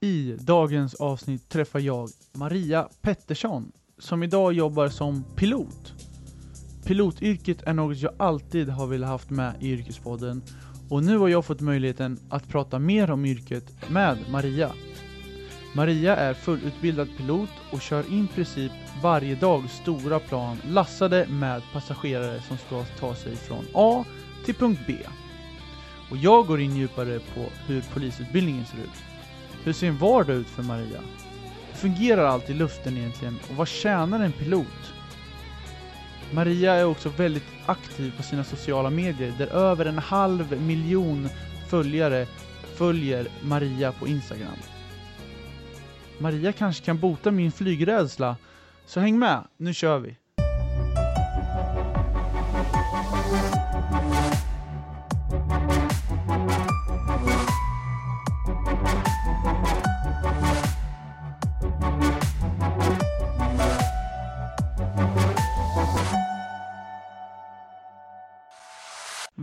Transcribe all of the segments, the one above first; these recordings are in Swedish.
I dagens avsnitt träffar jag Maria Pettersson som idag jobbar som pilot. Pilotyrket är något jag alltid har velat haft med i Yrkespodden och nu har jag fått möjligheten att prata mer om yrket med Maria. Maria är fullutbildad pilot och kör i princip varje dag stora plan lassade med passagerare som ska ta sig från A till punkt B. Och jag går in djupare på hur polisutbildningen ser ut. Hur ser en vardag ut för Maria? Hur fungerar allt i luften egentligen och vad tjänar en pilot? Maria är också väldigt aktiv på sina sociala medier där över en halv miljon följare följer Maria på Instagram. Maria kanske kan bota min flygrädsla, så häng med, nu kör vi!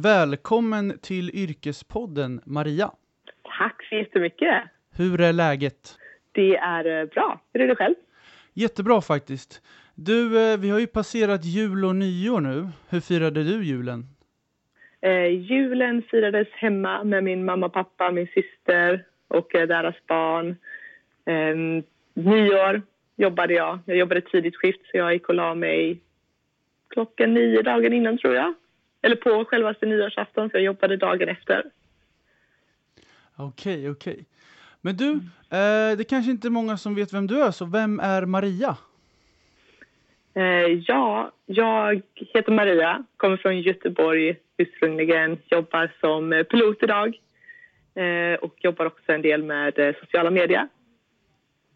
Välkommen till Yrkespodden Maria. Tack så jättemycket. Hur är läget? Det är eh, bra. Hur är det själv? Jättebra faktiskt. Du, eh, vi har ju passerat jul och nyår nu. Hur firade du julen? Eh, julen firades hemma med min mamma, pappa, min syster och eh, deras barn. Eh, nyår jobbade jag. Jag jobbade tidigt skift så jag gick och la mig klockan nio dagen innan tror jag. Eller på självaste nyårsafton så jag jobbade dagen efter. Okej, okay, okej. Okay. Men du, eh, det kanske inte är många som vet vem du är, så vem är Maria? Eh, ja, jag heter Maria, kommer från Göteborg ursprungligen, jobbar som pilot idag eh, och jobbar också en del med eh, sociala medier.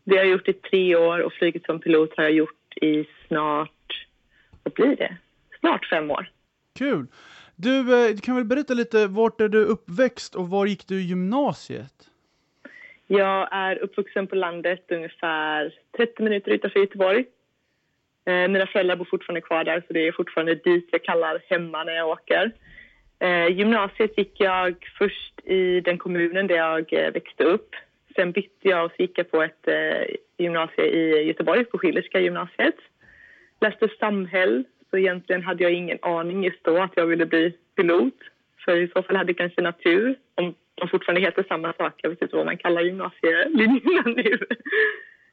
Det har jag gjort i tre år och flugit som pilot har jag gjort i snart, vad blir det? Snart fem år. Kul! Du, du kan väl berätta lite, vart är du uppväxt och var gick du i gymnasiet? Jag är uppvuxen på landet ungefär 30 minuter utanför Göteborg. Eh, mina föräldrar bor fortfarande kvar där så det är fortfarande dit jag kallar hemma när jag åker. Eh, gymnasiet gick jag först i den kommunen där jag eh, växte upp. Sen bytte jag och gick jag på ett eh, gymnasium i Göteborg, på Schillerska gymnasiet. Läste samhäll, så egentligen hade jag ingen aning just då att jag ville bli pilot. För i så fall hade kanske natur, om de fortfarande heter samma sak. Jag vet inte vad man kallar gymnasielinjerna nu.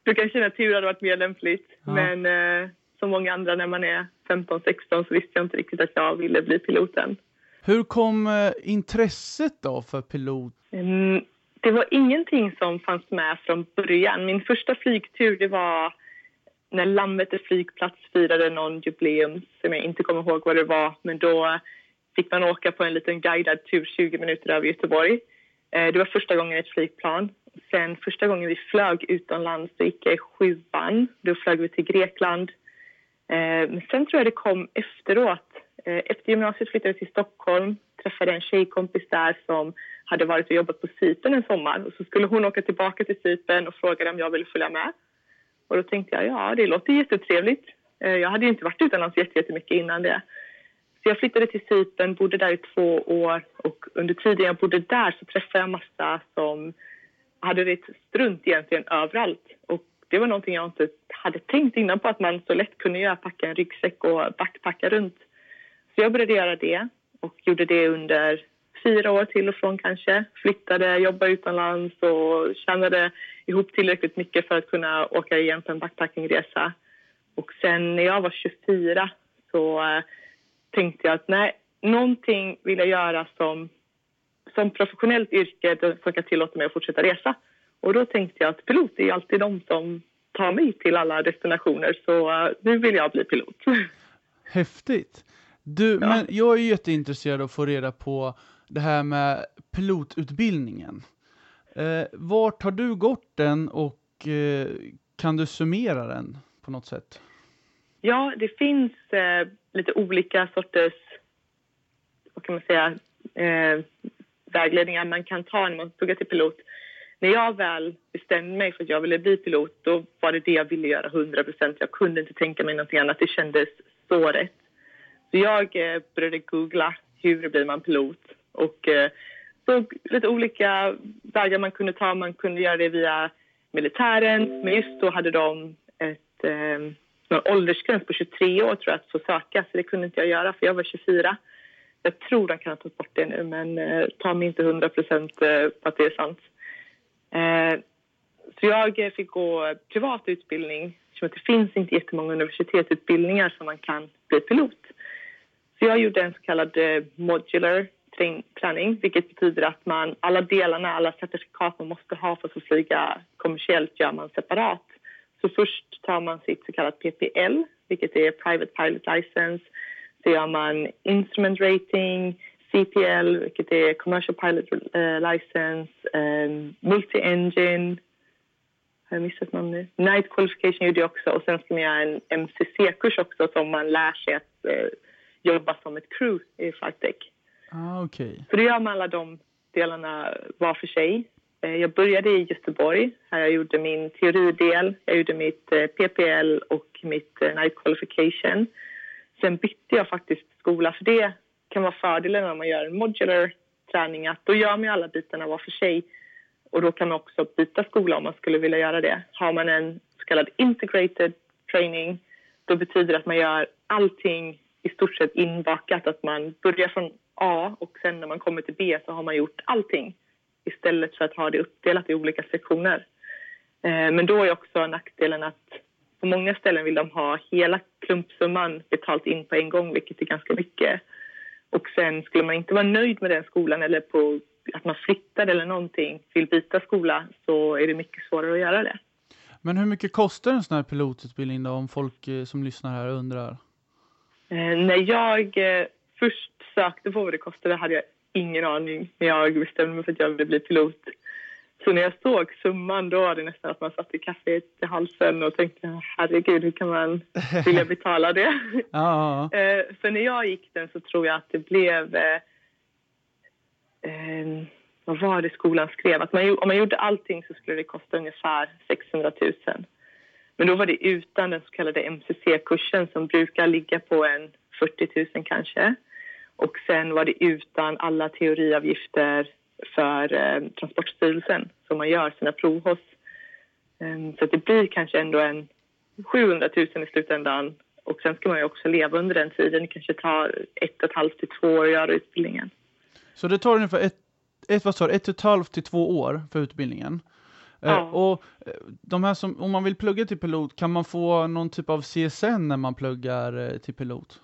Då kanske natur hade varit mer lämpligt. Ja. Men eh, som många andra när man är 15-16 så visste jag inte riktigt att jag ville bli piloten. Hur kom eh, intresset då för pilot? Mm, det var ingenting som fanns med från början. Min första flygtur det var när Landvetter flygplats firade någon jubileum som jag inte kommer ihåg vad det var. Men då fick man åka på en liten guidad tur 20 minuter över Göteborg. Eh, det var första gången i ett flygplan. Sen första gången vi flög utomlands så gick jag i sjuan. Då flög vi till Grekland. Eh, men sen tror jag det kom efteråt. Eh, efter gymnasiet flyttade jag till Stockholm. Träffade en tjejkompis där som hade varit och jobbat på Cypern en sommar. Och så skulle hon åka tillbaka till Cypern och frågade om jag ville följa med. Och då tänkte jag, ja det låter jättetrevligt. Eh, jag hade inte varit utomlands jättemycket innan det. Så jag flyttade till Cypern, bodde där i två år och under tiden jag bodde där så träffade jag massa som hade rätt strunt egentligen överallt. Och det var någonting jag inte hade tänkt innan på att man så lätt kunde göra, packa en ryggsäck och backpacka runt. Så jag började göra det och gjorde det under fyra år till och från kanske. Flyttade, jobbade utomlands och tjänade ihop tillräckligt mycket för att kunna åka igen på en backpackingresa. Och sen när jag var 24 så tänkte jag att nej, någonting vill jag göra som, som professionellt yrke som kan tillåta mig att fortsätta resa. Och då tänkte jag att pilot är alltid de som tar mig till alla destinationer så uh, nu vill jag bli pilot. Häftigt! Du, ja. men jag är jätteintresserad av att få reda på det här med pilotutbildningen. Eh, vart har du gått den och eh, kan du summera den på något sätt? Ja, det finns eh, lite olika sorters, vad kan man säga, eh, vägledningar man kan ta när man pluggar till pilot. När jag väl bestämde mig för att jag ville bli pilot, då var det det jag ville göra 100 procent. Jag kunde inte tänka mig någonting annat. Det kändes så rätt. Så jag eh, började googla hur blir man pilot och eh, såg lite olika vägar man kunde ta. Man kunde göra det via militären, men just då hade de ett, eh, någon åldersgräns på 23 år tror jag att få söka, så det kunde inte jag göra för jag var 24. Jag tror de kan ha tagit bort det nu, men eh, ta mig inte 100 procent eh, på att det är sant. Eh, så jag fick gå privat utbildning eftersom det finns inte jättemånga universitetsutbildningar som man kan bli pilot. Så jag gjorde en så kallad eh, modular träning, vilket betyder att man alla delarna, alla certifikat man måste ha för att få flyga kommersiellt gör man separat. Så först tar man sitt så kallat PPL, vilket är Private Pilot License. Så gör man Instrument Rating, CPL, vilket är Commercial Pilot eh, License, um, Multi-Engine, har jag missat någon nu? Night Qualification gjorde jag också och sen ska man göra en MCC-kurs också som man lär sig att uh, jobba som ett crew i Flightdeck. Ah, okay. Så då gör man alla de delarna var för sig. Eh, jag började i Göteborg. Här jag gjorde min teoridel, jag gjorde mitt eh, PPL och mitt eh, Night Qualification. Sen bytte jag faktiskt skola, för det kan vara fördelen när man gör en modular träning att då gör man alla bitarna var för sig och då kan man också byta skola om man skulle vilja göra det. Har man en så kallad integrated training då betyder det att man gör allting i stort sett inbakat, att man börjar från A och sen när man kommer till B så har man gjort allting istället för att ha det uppdelat i olika sektioner. Eh, men då är också nackdelen att på många ställen vill de ha hela klumpsumman betalt in på en gång, vilket är ganska mycket. Och sen skulle man inte vara nöjd med den skolan eller på att man flyttar eller någonting, vill byta skola, så är det mycket svårare att göra det. Men hur mycket kostar en sån här pilotutbildning då, om folk eh, som lyssnar här undrar? Eh, när jag eh, först sökte på vad det kostade hade jag ingen aning när jag bestämde mig för att jag ville bli pilot. Så när jag såg summan då var det nästan att man satte kaffet i halsen och tänkte herregud hur kan man vilja betala det? ja. eh, för när jag gick den så tror jag att det blev eh, eh, vad var det skolan skrev? Att man, om man gjorde allting så skulle det kosta ungefär 600 000. Men då var det utan den så kallade MCC-kursen som brukar ligga på en 40 000 kanske. Och sen var det utan alla teoriavgifter för eh, Transportstyrelsen som man gör sina prov hos. Um, så det blir kanske ändå en 700 000 i slutändan. Och sen ska man ju också leva under den tiden. Det kanske tar ett och ett halvt till två år att göra utbildningen. Så det tar ungefär ett, ett, vad sa ett och ett halvt till två år för utbildningen? Eh, ja. och eh, de här som, om man vill plugga till pilot, kan man få någon typ av CSN när man pluggar eh, till pilot?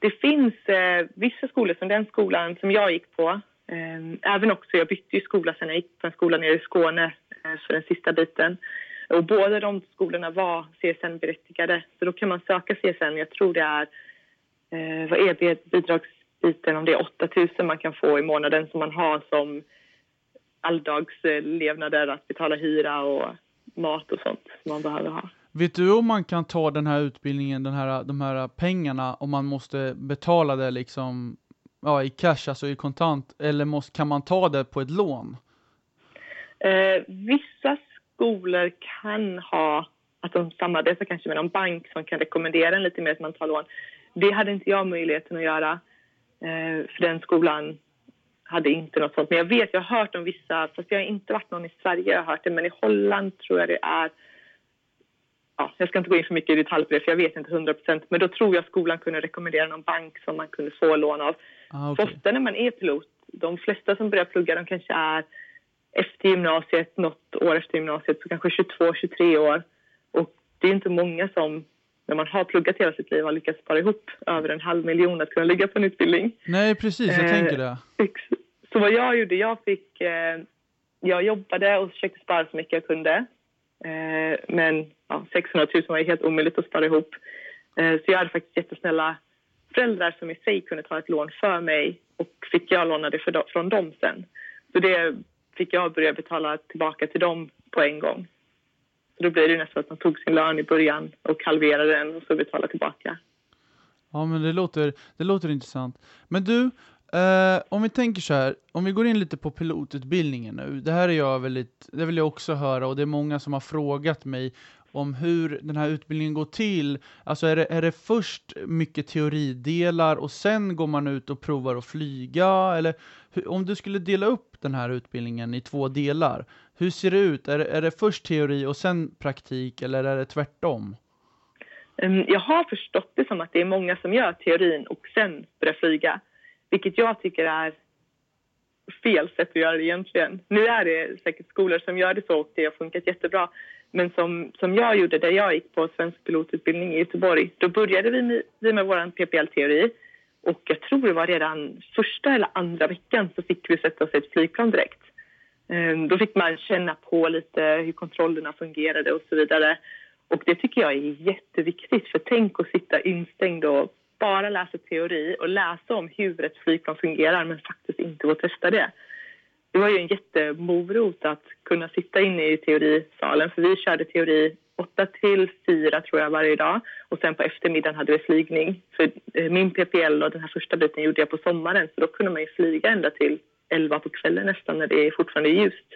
Det finns eh, vissa skolor, som den skolan som jag gick på, eh, även också, jag bytte ju skola sen jag gick på en skola nere i Skåne eh, för den sista biten. Och båda de skolorna var CSN-berättigade, så då kan man söka CSN. Jag tror det är, eh, vad är bidragsbiten, om det är 8 000 man kan få i månaden som man har som alldagslevnader, att betala hyra och mat och sånt som man behöver ha. Vet du om man kan ta den här utbildningen, den här, de här pengarna, om man måste betala det liksom ja, i cash, alltså i kontant, eller måste, kan man ta det på ett lån? Eh, vissa skolor kan ha att de samarbetar kanske med någon bank som kan rekommendera en lite mer att man tar lån. Det hade inte jag möjligheten att göra, eh, för den skolan hade inte något sånt. Men jag vet, jag har hört om vissa, fast jag har inte varit någon i Sverige, jag har hört det, men i Holland tror jag det är ja, jag ska inte gå in för mycket i detalj på det för jag vet inte 100% men då tror jag skolan kunde rekommendera någon bank som man kunde få lån av. Ah, okay. ofta när man är pilot, de flesta som börjar plugga de kanske är efter gymnasiet, något år efter gymnasiet, så kanske 22-23 år. Och det är inte många som, när man har pluggat hela sitt liv, har lyckats spara ihop över en halv miljon att kunna ligga på en utbildning. Nej, precis, jag eh, tänker det. Så vad jag gjorde, jag fick, eh, jag jobbade och försökte spara så mycket jag kunde. Eh, men ja, 600 000 var helt omöjligt att spara ihop. Eh, så jag hade faktiskt jättesnälla föräldrar som i sig kunde ta ett lån för mig och fick jag låna det för, från dem sen. Så det fick jag börja betala tillbaka till dem på en gång. Så då blir det nästan att man tog sin lön i början och halverade den och så betalade tillbaka. Ja, men det låter, det låter intressant. Men du, Uh, om vi tänker så här, om vi går in lite på pilotutbildningen nu. Det här är jag väldigt, det vill jag också höra och det är många som har frågat mig om hur den här utbildningen går till. Alltså är det, är det först mycket teoridelar och sen går man ut och provar att flyga? Eller hur, om du skulle dela upp den här utbildningen i två delar, hur ser det ut? Är det, är det först teori och sen praktik eller är det tvärtom? Ehm, jag har förstått det som att det är många som gör teorin och sen börjar flyga. Vilket jag tycker är fel sätt att göra det egentligen. Nu är det säkert skolor som gör det så och det har funkat jättebra. Men som, som jag gjorde där jag gick på svensk pilotutbildning i Göteborg, då började vi med, vi med vår PPL-teori och jag tror det var redan första eller andra veckan så fick vi sätta oss i ett flygplan direkt. Ehm, då fick man känna på lite hur kontrollerna fungerade och så vidare. Och det tycker jag är jätteviktigt för tänk att sitta instängd och bara läsa teori och läsa om hur ett flygplan fungerar men faktiskt inte gå testa det. Det var ju en jättemorot att kunna sitta inne i teorisalen för vi körde teori 8 till 4 tror jag varje dag och sen på eftermiddagen hade vi flygning. För eh, min PPL och den här första biten gjorde jag på sommaren så då kunde man ju flyga ända till 11 på kvällen nästan när det fortfarande är ljust.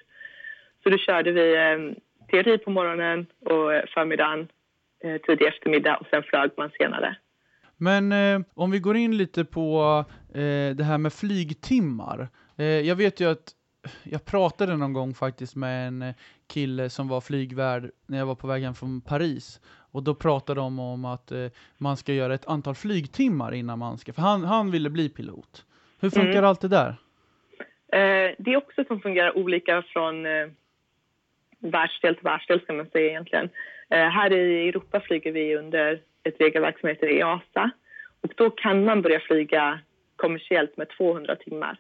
Så då körde vi eh, teori på morgonen och förmiddagen, eh, tidig eftermiddag och sen flög man senare. Men eh, om vi går in lite på eh, det här med flygtimmar. Eh, jag vet ju att jag pratade någon gång faktiskt med en eh, kille som var flygvärd när jag var på väg hem från Paris. Och då pratade de om att eh, man ska göra ett antal flygtimmar innan man ska, för han, han ville bli pilot. Hur funkar mm. allt det där? Eh, det är också som fungerar olika från eh, världsdel till världsdel ska man säga egentligen. Här i Europa flyger vi under ett regelverk som heter EASA och då kan man börja flyga kommersiellt med 200 timmar.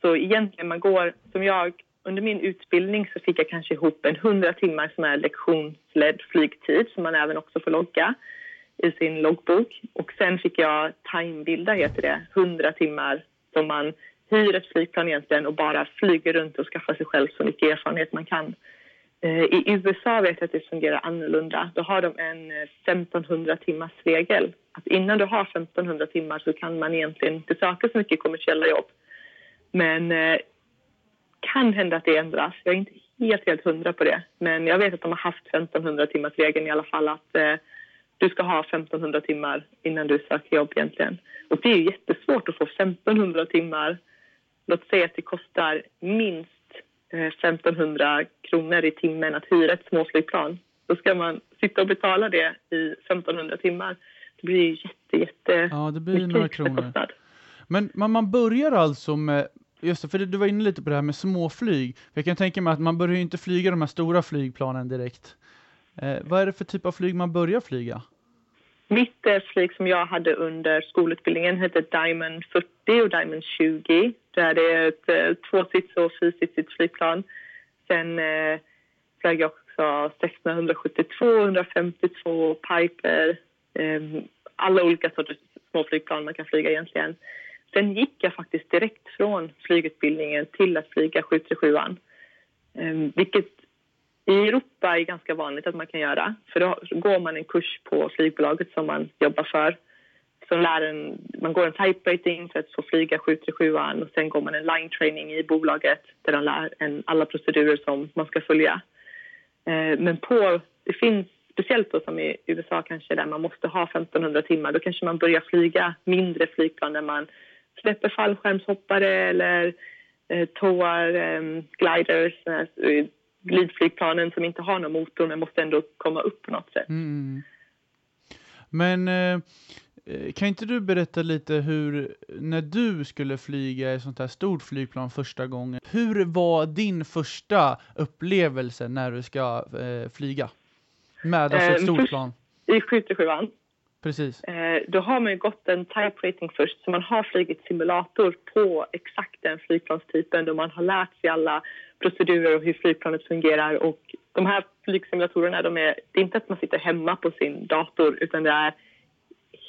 Så egentligen man går, som jag, under min utbildning så fick jag kanske ihop en 100 timmar som är lektionsledd flygtid som man även också får logga i sin loggbok. Och sen fick jag timebilda, heter det, 100 timmar som man hyr ett flygplan egentligen och bara flyger runt och skaffar sig själv så mycket erfarenhet man kan. Eh, I USA vet jag att det fungerar annorlunda. Då har de en 1500 eh, timmars regel. Att innan du har 1500 timmar så kan man egentligen inte söka så mycket kommersiella jobb. Men eh, kan hända att det ändras. Jag är inte helt, helt hundra på det. Men jag vet att de har haft 1500 timmars regeln i alla fall. Att eh, du ska ha 1500 timmar innan du söker jobb egentligen. Och det är jättesvårt att få 1500 timmar. Låt säga att det kostar minst 1500 eh, kronor i timmen att hyra ett småflygplan. Då ska man sitta och betala det i 1500 timmar. Det blir jätte, jätte Ja, det blir några kronor. Kostnad. Men man, man börjar alltså med, just det, för du var inne lite på det här med småflyg. Jag kan tänka mig att man börjar ju inte flyga de här stora flygplanen direkt. Eh, vad är det för typ av flyg man börjar flyga? Mitt flik flyg som jag hade under skolutbildningen hette Diamond 40 och Diamond 20. Där det är ett eh, tvåsits och fyrsitsigt flygplan. Sen eh, flög jag också 1672, 152, Piper, eh, alla olika sorters småflygplan man kan flyga egentligen. Sen gick jag faktiskt direkt från flygutbildningen till att flyga 737 eh, vilket i Europa är det ganska vanligt att man kan göra. För då går man en kurs på flygbolaget som man jobbar för. Så lär en, man går en type rating för att få flyga 737 och sen går man en line training i bolaget där de lär en alla procedurer som man ska följa. Eh, men på, det finns speciellt då som i USA kanske där man måste ha 1500 timmar, då kanske man börjar flyga mindre flygplan där man släpper fallskärmshoppare eller eh, tåar, eh, gliders, eh, glidflygplanen som inte har någon motor men måste ändå komma upp på något sätt. Mm. Men eh, kan inte du berätta lite hur, när du skulle flyga ett sånt här stort flygplan första gången, hur var din första upplevelse när du ska eh, flyga? Med alltså ett eh, stort plan? I 737 Precis. Eh, då har man ju gått en type rating först, så man har flugit simulator på exakt den flygplanstypen då man har lärt sig alla procedurer och hur flygplanet fungerar. Och de här flygsimulatorerna, de är, det är inte att man sitter hemma på sin dator utan det är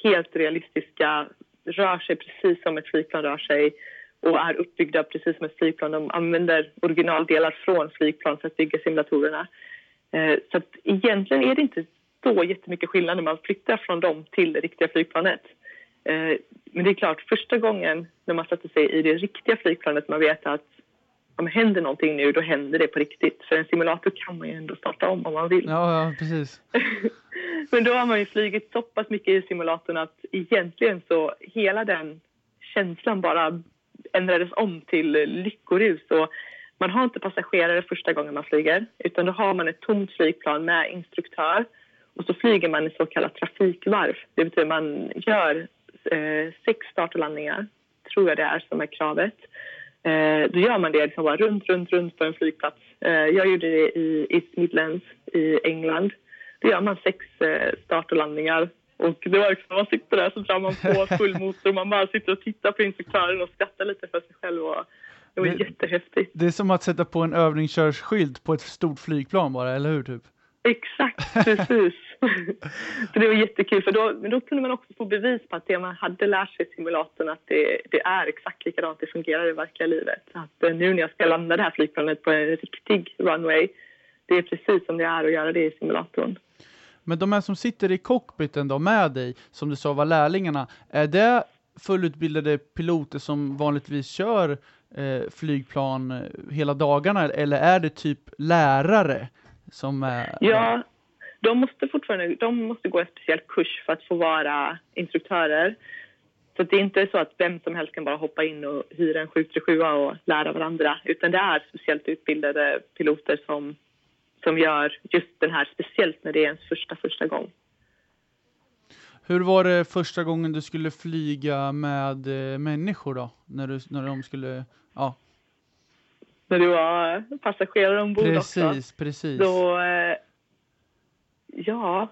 helt realistiska, rör sig precis som ett flygplan rör sig och är uppbyggda precis som ett flygplan. De använder originaldelar från flygplan för att bygga simulatorerna. Eh, så att egentligen är det inte så jättemycket skillnad när man flyttar från dem till det riktiga flygplanet. Eh, men det är klart, första gången när man sätter sig i det riktiga flygplanet man vet att om händer någonting nu, då händer det på riktigt. För en simulator kan man ju ändå starta om om man vill. Ja, ja precis. Men då har man ju flugit så pass mycket i simulatorn att egentligen så hela den känslan bara ändrades om till lyckorus. Och man har inte passagerare första gången man flyger utan då har man ett tomt flygplan med instruktör och så flyger man i så kallat trafikvarv. Det betyder att man gör eh, sex start och landningar, tror jag det är som är kravet. Eh, då gör man det liksom bara runt, runt, runt på en flygplats. Eh, jag gjorde det i East Midlands i England. Då gör man sex eh, start och landningar och det var liksom, man sitter där så drar man på full motor och man bara sitter och tittar på instruktören och skrattar lite för sig själv. Och det var det, jättehäftigt. Det är som att sätta på en övningskörsskylt på ett stort flygplan bara, eller hur? Typ? Exakt, precis. så det var jättekul, för då, då kunde man också få bevis på att det man hade lärt sig i simulatorn att det, det är exakt likadant det fungerar i verkliga livet. Att eh, nu när jag ska landa det här flygplanet på en riktig runway, det är precis som det är att göra det i simulatorn. Men de här som sitter i cockpiten då med dig, som du sa var lärlingarna, är det fullutbildade piloter som vanligtvis kör eh, flygplan eh, hela dagarna, eller är det typ lärare som är... Ja, de måste fortfarande de måste gå en speciell kurs för att få vara instruktörer. Så det är inte så att vem som helst kan bara hoppa in och hyra en 737 och lära varandra, utan det är speciellt utbildade piloter som som gör just den här, speciellt när det är ens första, första gång. Hur var det första gången du skulle flyga med eh, människor då? När, du, när de skulle, ja. När du var passagerare ombord precis, också. Precis, precis. Då, eh, ja,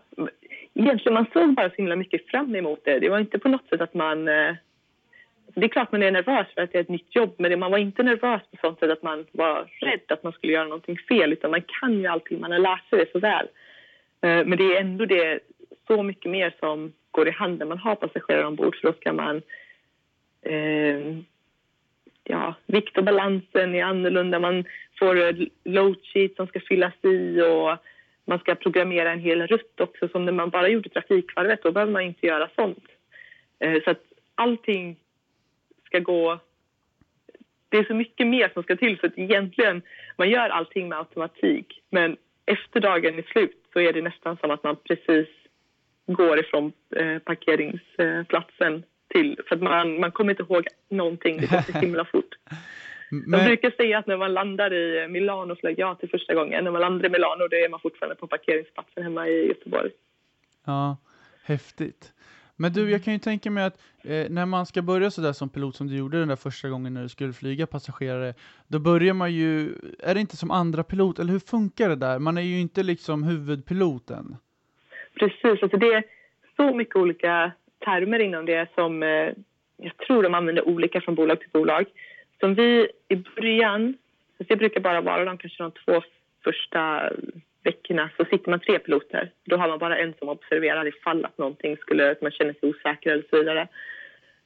egentligen man såg bara så himla mycket fram emot det. Det var inte på något sätt att man eh, det är klart man är nervös för att det är ett nytt jobb men man var inte nervös på sånt sätt att man var rädd att man skulle göra någonting fel utan man kan ju allting, man har lärt sig det så väl. Eh, men det är ändå det så mycket mer som går i hand när man har passagerare ombord för då ska man eh, ja, vikt och balansen är annorlunda, man får load sheet som ska fyllas i och man ska programmera en hel rutt också som när man bara gjorde trafikvarvet, då behöver man inte göra sånt. Eh, så att allting ska gå... Det är så mycket mer som ska till så att egentligen man gör allting med automatik men efter dagen är slut så är det nästan som att man precis går ifrån eh, parkeringsplatsen till... För att man, man kommer inte ihåg någonting, det går så himla fort. Men... De brukar säga att när man landar i Milano flög jag till första gången. När man landar i Milano då är man fortfarande på parkeringsplatsen hemma i Göteborg. Ja, häftigt. Men du, jag kan ju tänka mig att eh, när man ska börja sådär som pilot som du gjorde den där första gången när du skulle flyga passagerare, då börjar man ju, är det inte som andra pilot, eller hur funkar det där? Man är ju inte liksom huvudpiloten. Precis, alltså det är så mycket olika termer inom det som eh, jag tror de använder olika från bolag till bolag. Som vi i början, det brukar bara vara de kanske de två första veckorna så sitter man tre piloter. Då har man bara en som observerar ifall att någonting skulle, att man känner sig osäker eller så vidare.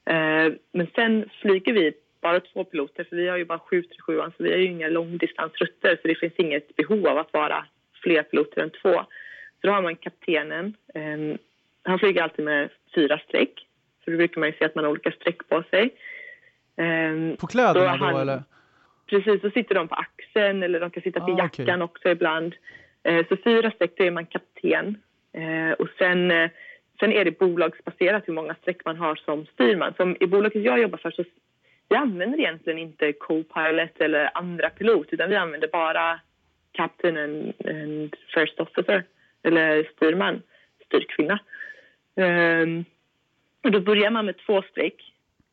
Eh, men sen flyger vi bara två piloter för vi har ju bara 737 så vi har ju inga långdistansrutter så det finns inget behov av att vara fler piloter än två. Så då har man kaptenen. Eh, han flyger alltid med fyra streck. Så då brukar man ju se att man har olika streck på sig. Eh, på kläderna då, han, då eller? Precis, då sitter de på axeln eller de kan sitta till ah, jackan okay. också ibland. Eh, så fyra streck, då är man kapten. Eh, och sen, eh, sen är det bolagsbaserat hur många streck man har som styrman. Som I bolaget jag jobbar för så vi använder egentligen inte co-pilot eller andra pilot utan vi använder bara captain and, and first officer, eller styrman, styrkvinna. Um, och då börjar man med två streck.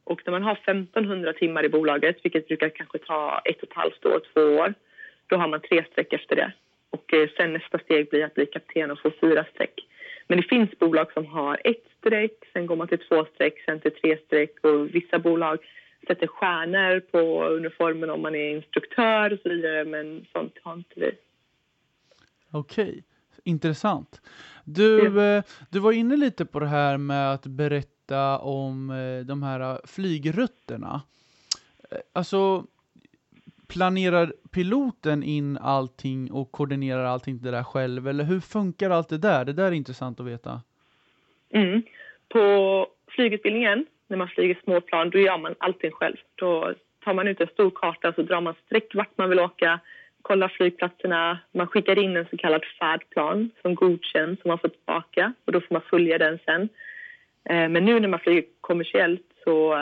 Och när man har 1500 timmar i bolaget, vilket brukar kanske ta ett och ett halvt år, två år, då har man tre streck efter det. Och eh, sen nästa steg blir att bli kapten och få fyra streck. Men det finns bolag som har ett streck, sen går man till två streck, sen till tre streck och vissa bolag sätter stjärnor på uniformen om man är instruktör och så vidare, men sånt har inte vi. Okej, intressant. Du, ja. Eh, du var inne lite på det här med att berätta om eh, de här eh, flygrutterna. Eh, alltså, planerar piloten in allting och koordinerar allting det där själv? Eller hur funkar allt det där? Det där är intressant att veta. Mm. På flygutbildningen, när man flyger småplan, då gör man allting själv. Då tar man ut en stor karta så drar man streck vart man vill åka, kollar flygplatserna, man skickar in en så kallad färdplan som godkänns som man får tillbaka och då får man följa den sen. Eh, men nu när man flyger kommersiellt så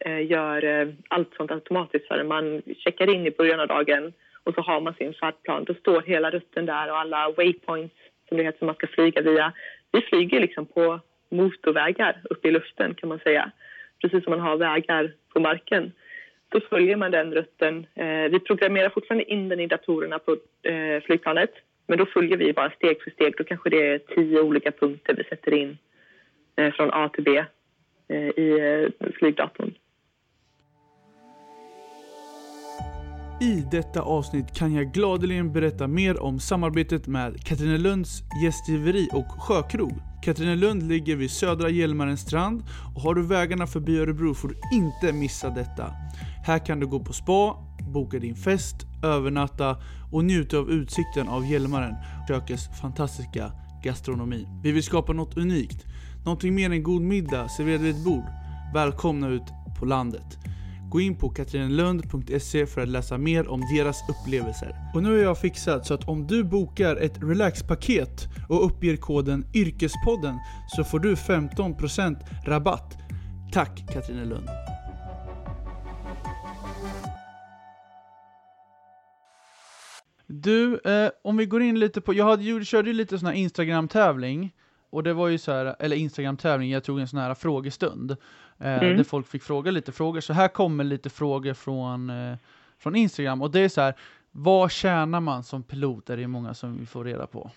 eh, gör eh, allt sånt automatiskt för Man checkar in i början av dagen och så har man sin färdplan. Då står hela rutten där och alla waypoints som det heter som man ska flyga via. Vi flyger liksom på motorvägar uppe i luften kan man säga. Precis som man har vägar på marken. Då följer man den rutten. vi programmerar fortfarande in den i datorerna på flygplanet. Men då följer vi bara steg för steg. Då kanske det är tio olika punkter vi sätter in Eh, från A till B eh, i eh, flygdatorn. I detta avsnitt kan jag gladeligen berätta mer om samarbetet med Katrinelunds gästgiveri och sjökrog. Katrinelund ligger vid södra Hjälmarens strand och har du vägarna förbi Örebro får du inte missa detta. Här kan du gå på spa, boka din fest, övernatta och njuta av utsikten av Hjälmaren, och kökets fantastiska gastronomi. Vi vill skapa något unikt Någonting mer än god middag serverad vid ett bord. Välkomna ut på landet. Gå in på katrinelund.se för att läsa mer om deras upplevelser. Och nu har jag fixat så att om du bokar ett relaxpaket och uppger koden YRKESPODDEN så får du 15% rabatt. Tack Katrinelund! Du, eh, om vi går in lite på, jag hade, körde ju lite sån här Instagram-tävling och det var ju så här, eller Instagram-tävling, jag tog en sån här frågestund. Eh, mm. Där folk fick fråga lite frågor. Så här kommer lite frågor från, eh, från Instagram. Och det är så här, vad tjänar man som pilot? är det många som vi får reda på.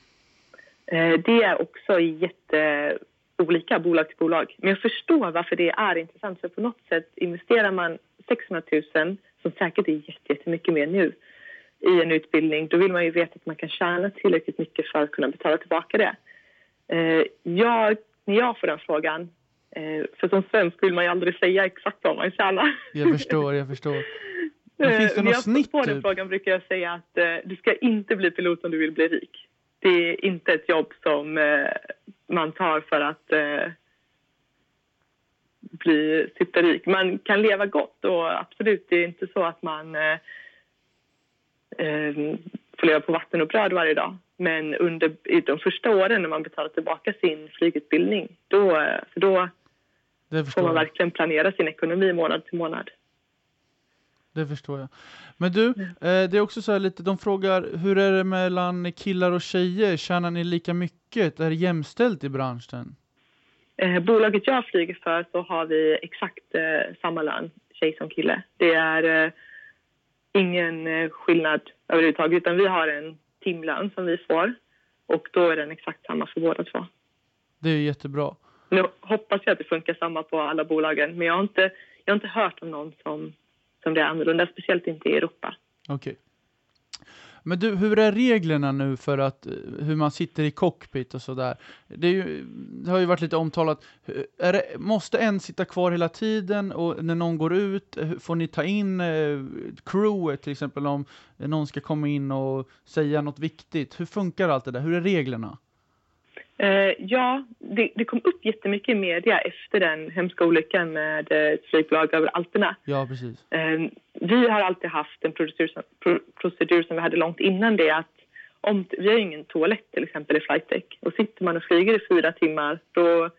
Eh, det är också jätteolika bolag till bolag. Men jag förstår varför det är intressant. För på något sätt investerar man 600 000, som säkert är jättemycket mer nu, i en utbildning, då vill man ju veta att man kan tjäna tillräckligt mycket för att kunna betala tillbaka det. Eh, jag, när jag får den frågan, eh, för som svensk vill man ju aldrig säga exakt vad man tjänar. Jag förstår, jag förstår. Men finns det något snitt? Jag får den typ? frågan brukar jag säga att eh, du ska inte bli pilot om du vill bli rik. Det är inte ett jobb som eh, man tar för att eh, bli superrik. Man kan leva gott och absolut, det är inte så att man eh, eh, får leva på vatten och bröd varje dag. Men under de första åren när man betalar tillbaka sin flygutbildning då, för då får man verkligen planera sin ekonomi månad till månad. Det förstår jag. Men du, mm. eh, det är också så här lite, de frågar hur är det mellan killar och tjejer? Tjänar ni lika mycket? Är det jämställt i branschen? Eh, bolaget jag flyger för så har vi exakt eh, samma lön, tjej som kille. Det är eh, ingen eh, skillnad överhuvudtaget utan vi har en timlön som vi får och då är den exakt samma för båda två. Det är jättebra. Nu hoppas jag att det funkar samma på alla bolagen men jag har inte, jag har inte hört om någon som, som det är annorlunda, speciellt inte i Europa. Okej. Okay. Men du, hur är reglerna nu för att, eh, hur man sitter i cockpit och sådär? Det, det har ju varit lite omtalat. Det, måste en sitta kvar hela tiden och när någon går ut, eh, får ni ta in eh, crewet till exempel om någon ska komma in och säga något viktigt? Hur funkar allt det där? Hur är reglerna? Uh, ja, det, det, kom upp jättemycket i media efter den hemska olyckan med ett flygbolag över Alperna. Ja, precis. Uh, vi har alltid haft en procedur som, procedur som vi hade långt innan det. Att om, vi har ingen toalett till exempel i flightdeck. Och sitter man och flyger i fyra timmar då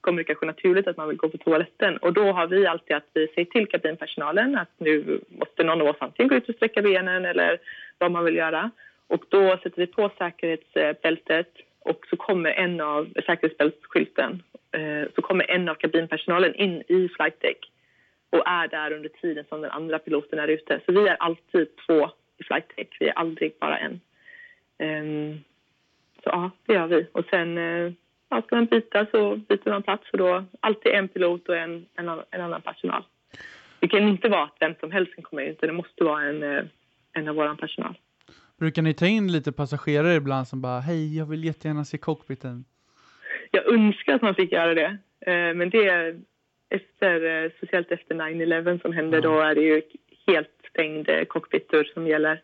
kommer det kanske naturligt att man vill gå på toaletten. Och då har vi alltid att vi säger till kabinpersonalen att nu måste någon av oss antingen gå ut och sträcka benen eller vad man vill göra. Och då sätter vi på säkerhetsbältet och så kommer en av säkerhetsbältsskylten eh, så kommer en av kabinpersonalen in i flightdeck och är där under tiden som den andra piloten är ute. Så vi är alltid två i flightdeck, vi är aldrig bara en. Um, så ja, det gör vi. Och sen eh, ja, ska man byta så byter man plats och då alltid en pilot och en, en, en annan personal. Det kan inte vara att vem som helst kan komma in utan det måste vara en, eh, en av vår personal. Brukar ni ta in lite passagerare ibland som bara hej, jag vill jättegärna se cockpiten? Jag önskar att man fick göra det. Eh, men det efter, eh, speciellt efter 9-11 som hände, mm. då är det ju helt stängd eh, cockpittur som gäller.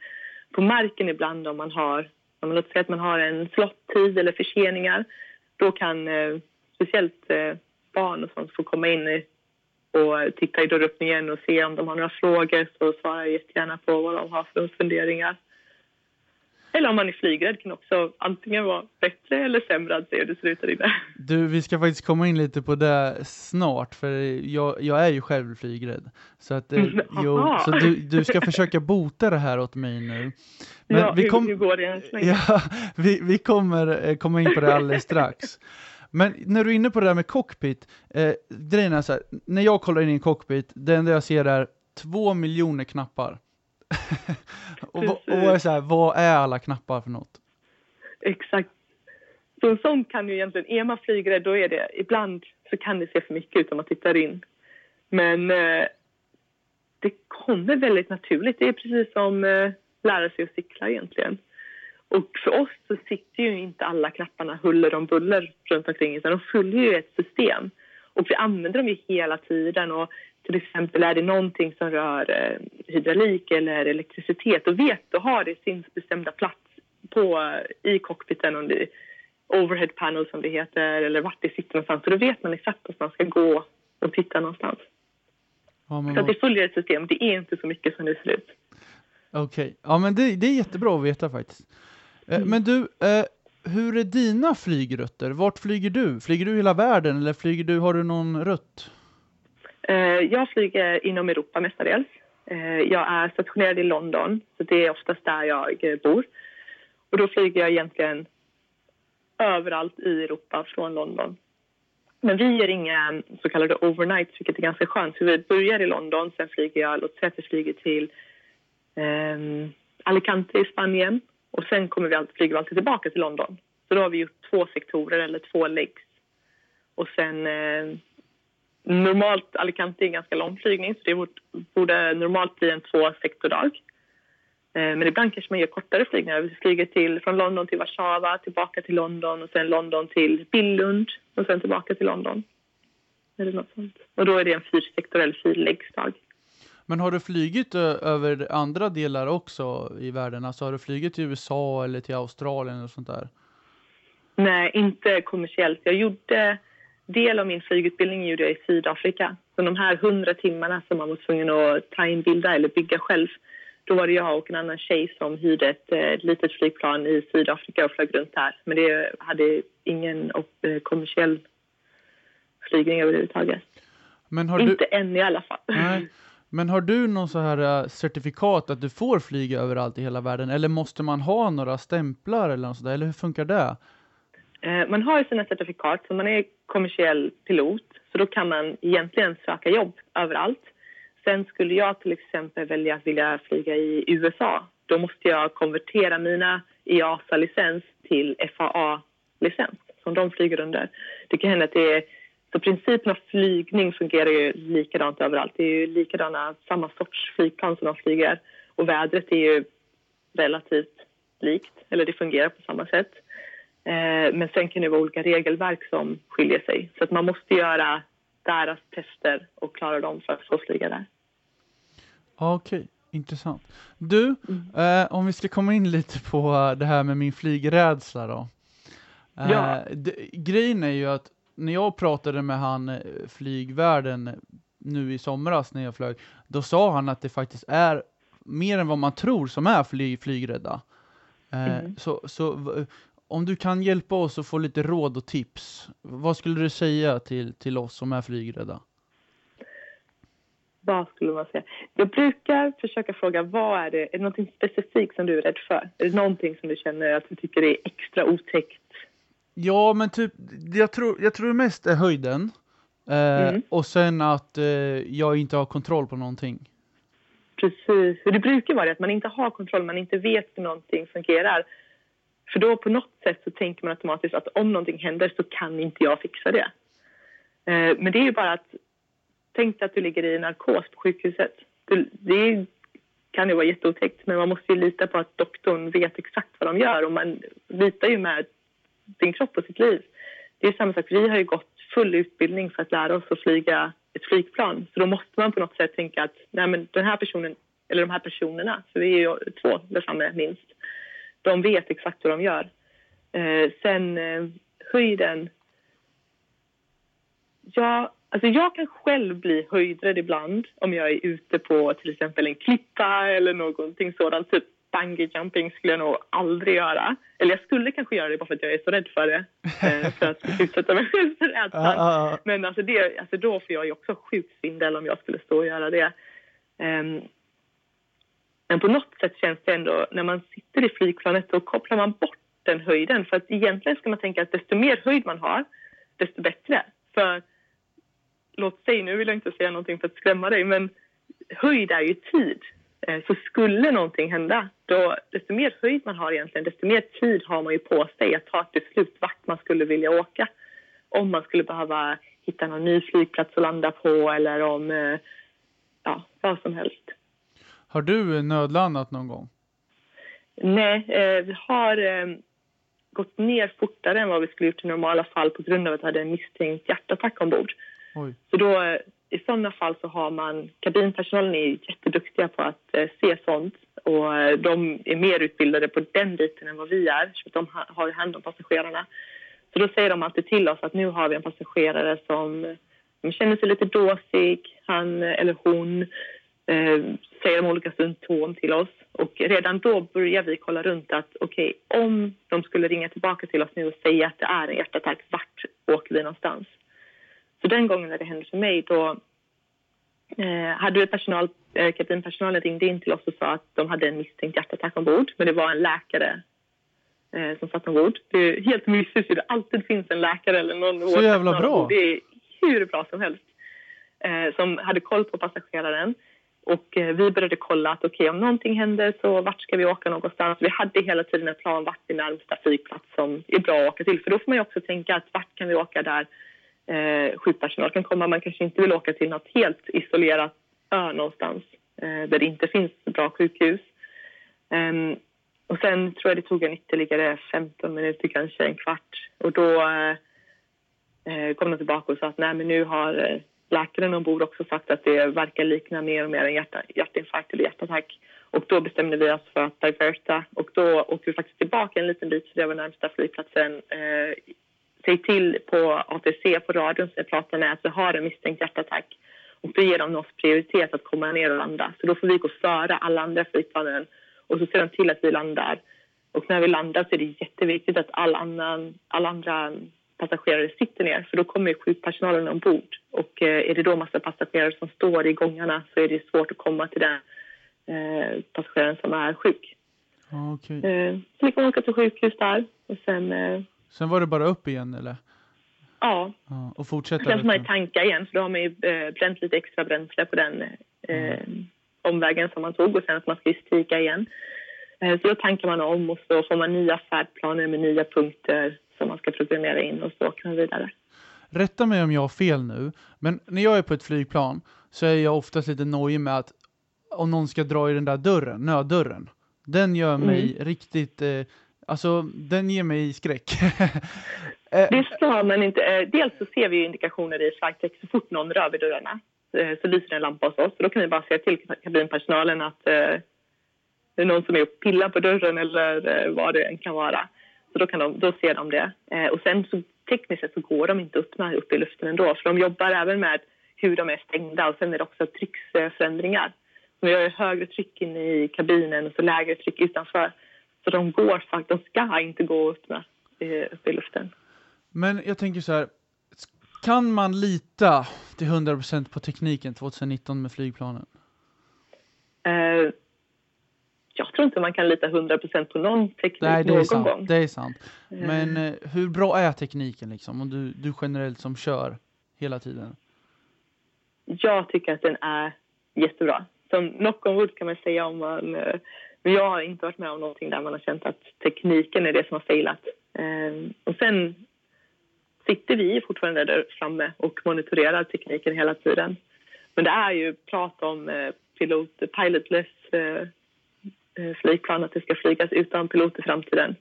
På marken ibland om man har, om man säger att man har en slottid eller förseningar, då kan speciellt barn och sånt få komma in och titta i dörröppningen och se om de har några frågor så svarar jag jättegärna på vad de har för funderingar. Eller om man är flygrädd kan också antingen vara bättre eller sämre att se hur det ser ut där inne. Du, vi ska faktiskt komma in lite på det snart, för jag, jag är ju själv flygrädd. Så, att, eh, jo, så du, du ska försöka bota det här åt mig nu. Men ja, vi kom, hur, hur går det Ja, vi, vi kommer eh, komma in på det alldeles strax. Men när du är inne på det där med cockpit, eh, grejen är så här, när jag kollar in i en cockpit, det enda jag ser är två miljoner knappar. Och, och, så här, vad är alla knappar för något? Exakt. Så en sån kan ju egentligen, är man flygrädd då är det, ibland så kan det se för mycket ut om man tittar in. Men eh, det kommer väldigt naturligt. Det är precis som eh, lära sig att cykla egentligen. Och för oss så sitter ju inte alla knapparna huller om buller runt omkring utan de följer ju ett system. Och vi använder dem ju hela tiden och till exempel är det någonting som rör eh, hydraulik eller elektricitet då vet då har det sin bestämda plats på, i cockpiten om det är overhead panel som det heter eller vart det sitter någonstans. Så då vet man exakt vart man ska gå och titta någonstans. Ja, så att det följer ett system. Det är inte så mycket som det ser ut. Okej, okay. ja men det, det, är jättebra att veta faktiskt. Eh, mm. Men du, eh, hur är dina flygrutter? Vart flyger du? Flyger du hela världen eller flyger du, har du någon rutt? Eh, jag flyger inom Europa mestadels. Eh, jag är stationerad i London, så det är oftast där jag eh, bor. Och då flyger jag egentligen överallt i Europa från London. Men vi gör inga så kallade overnights, vilket är ganska skönt. Så vi börjar i London, sen flyger jag, låt säga att vi flyger till eh, Alicante i Spanien och sen kommer vi alltid, flyger vi alltid tillbaka till London. Så då har vi gjort två sektorer eller två legs. Och sen eh, normalt, Alicante är en ganska lång flygning så det borde normalt bli en två sektordag. Eh, men ibland kanske man gör kortare flygningar. Vi flyger till, från London till Warszawa, tillbaka till London och sen London till Billund och sen tillbaka till London. Eller något sånt. Och då är det en fyrsektor eller fyrläggsdag. Men har du flygit över andra delar också i världen? Alltså har du flugit till USA eller till Australien och sånt där? Nej, inte kommersiellt. Jag gjorde del av min flygutbildning gjorde jag i Sydafrika. Så de här hundra timmarna som man var tvungen att ta in bilder eller bygga själv, då var det jag och en annan tjej som hyrde ett eh, litet flygplan i Sydafrika och flög runt här. Men det hade ingen eh, kommersiell flygning överhuvudtaget. Men har Inte än i alla fall. Nej. Men har du någon så här eh, certifikat att du får flyga överallt i hela världen? Eller måste man ha några stämplar eller något sådär? Eller hur funkar det? Eh, man har ju sina certifikat, så man är kommersiell pilot. Så då kan man egentligen söka jobb överallt. Sen skulle jag till exempel välja att vilja flyga i USA. Då måste jag konvertera mina EASA-licens till FAA-licens som de flyger under. Det kan hända att det är så principen av flygning fungerar ju likadant överallt. Det är ju likadana, samma sorts flygplan som de flyger. Och vädret är ju relativt likt, eller det fungerar på samma sätt. Eh, men sen kan det vara olika regelverk som skiljer sig. Så att man måste göra deras tester och klara dem för att få flyga där. Okej, okay. intressant. Du, mm. eh, om vi ska komma in lite på det här med min flygrädsla då. Eh, ja. grejen är ju att när jag pratade med han eh, flygvärden nu i somras när jag flög, då sa han att det faktiskt är mer än vad man tror som är flyg, flygrädda. Eh, mm. så, så om du kan hjälpa oss att få lite råd och tips, vad skulle du säga till, till oss som är flygrädda? Vad skulle man säga? Jag brukar försöka fråga, vad är det, är det någonting specifikt som du är rädd för? Är det någonting som du känner att du tycker är extra otäckt Ja, men typ, jag tror, jag tror mest är höjden. Eh, mm. Och sen att eh, jag inte har kontroll på någonting. Precis. Det brukar vara det, att man inte har kontroll, man inte vet hur någonting fungerar. För då på något sätt så tänker man automatiskt att om någonting händer så kan inte jag fixa det. Eh, men det är ju bara att tänk dig att du ligger i narkos på sjukhuset. Det kan ju vara jätteotäckt men man måste ju lita på att doktorn vet exakt vad de gör och man litar ju med sin kropp och sitt liv. Det är samma sak, vi har ju gått full utbildning för att lära oss att flyga ett flygplan. Så då måste man på något sätt tänka att nej men den här personen, eller de här personerna, för vi är ju två där framme minst, de vet exakt vad de gör. Eh, sen eh, höjden, ja, Alltså jag kan själv bli höjdrädd ibland om jag är ute på till exempel en klippa eller någonting sådant. Typ bungee jumping skulle jag nog aldrig göra. Eller jag skulle kanske göra det bara för att jag är så rädd för det. Eh, för att utsätta mig själv för rädslan. Men alltså, det, alltså då får jag ju också sjuk svindel om jag skulle stå och göra det. Ehm, men på något sätt känns det ändå, när man sitter i flygplanet då kopplar man bort den höjden. För att egentligen ska man tänka att desto mer höjd man har, desto bättre. För låt säga, nu vill jag inte säga någonting för att skrämma dig, men höjd är ju tid. Eh, så skulle någonting hända, då, desto mer höjd man har egentligen, desto mer tid har man ju på sig att ta ett beslut vart man skulle vilja åka. Om man skulle behöva hitta någon ny flygplats att landa på eller om, eh, ja, vad som helst. Har du nödlandat någon gång? Nej, eh, vi har eh, gått ner fortare än vad vi skulle gjort i normala fall på grund av att vi hade en misstänkt hjärtattack ombord. Oj. Så då, eh, i sådana fall så har man, kabinpersonalen är jätteduktiga på att eh, se sånt och eh, de är mer utbildade på den biten än vad vi är, så de ha, har hand om passagerarna. Så då säger de alltid till oss att nu har vi en passagerare som eh, känner sig lite dåsig, han eller hon eh, säger de olika symptom till oss. Och redan då börjar vi kolla runt att okej, om de skulle ringa tillbaka till oss nu och säga att det är en hjärtattack, vart åker vi någonstans? Så den gången när det hände för mig då eh, hade personal, eh, kabinpersonalen ringde in till oss och sa att de hade en misstänkt hjärtattack ombord. Men det var en läkare eh, som satt ombord. Det är helt mysigt det alltid finns en läkare eller någon Så jävla bra. Det är hur bra som helst. Eh, som hade koll på passageraren. Och eh, vi började kolla att okej, om någonting händer så vart ska vi åka någonstans? Vi hade hela tiden en plan vart är närmsta flygplats som är bra att åka till. För då får man ju också tänka att vart kan vi åka där eh, sjukpersonal kan komma. Man kanske inte vill åka till något helt isolerat ö någonstans eh, där det inte finns bra sjukhus. Um, och sen tror jag det tog en ytterligare 15 minuter, kanske en kvart. Och då eh, eh, kom de tillbaka och sa att nej, men nu har eh, läkaren ombord också sagt att det verkar likna mer och mer en hjärta, hjärtinfarkt eller hjärtattack. Och då bestämde vi oss för att diverta och då åkte vi faktiskt tillbaka en liten bit för det var närmsta flygplatsen. Eh, säg till på ATC på radion som jag pratar med att vi har en misstänkt hjärtattack. Och då ger de oss prioritet att komma ner och landa. Så då får vi gå före alla andra flygplanen och så ser de till att vi landar. Och när vi landar så är det jätteviktigt att all annan, alla andra passagerare sitter ner för då kommer ju sjukpersonalen ombord. Och eh, är det då massa passagerare som står i gångarna så är det svårt att komma till den eh, passageraren som är sjuk. Okej. Eh, så vi kan åka till sjukhus där och sen, eh, Sen var det bara upp igen eller? ja, Ja, och fortsätta sen får man ju tanka igen så då har man ju bränt lite extra bränsle på den eh, omvägen som man tog och sen att man ska ju stiga igen. Så då tankar man om och så får man nya färdplaner med nya punkter som man ska programmera in och åker man vidare. Rätta mig om jag har fel nu, men när jag är på ett flygplan så är jag oftast lite nojig med att om någon ska dra i den där dörren, nöddörren, den gör mig riktigt, eh, alltså den ger mig skräck. eh, Det ska man inte. Eh, dels så ser vi ju indikationer i flagtext så fort någon rör vid dörrarna eh, så lyser en lampa hos oss. Så då kan vi bara säga till kabinpersonalen att eh, det är någon som är och pillar på dörren eller eh, vad det än kan vara. Så då, kan de, då ser de det. Eh, och sen så tekniskt sett så går de inte upp med upp i luften ändå för de jobbar även med hur de är stängda och sen är det också trycksförändringar. Vi har högre tryck inne i kabinen och så lägre tryck utanför. Så de går faktiskt, de ska inte gå upp med eh, upp i luften. Men jag tänker så här, kan man lita till 100% på tekniken 2019 med flygplanen? Eh, jag tror inte man kan lita 100% på någon teknik Nej, det är någon sant. gång. Det är sant. Eh, Men eh, hur bra är tekniken liksom? Om du, du generellt som kör hela tiden. Jag tycker att den är jättebra. Som knock on wood kan man säga om man... eh, Men jag har inte varit med om någonting där man har känt att tekniken är det som har failat. Eh, Och sen sitter vi fortfarande där framme och monitorerar tekniken hela tiden. Men det är ju prat om eh, pilot, pilotless flygplan, att det ska flygas utan pilot i framtiden.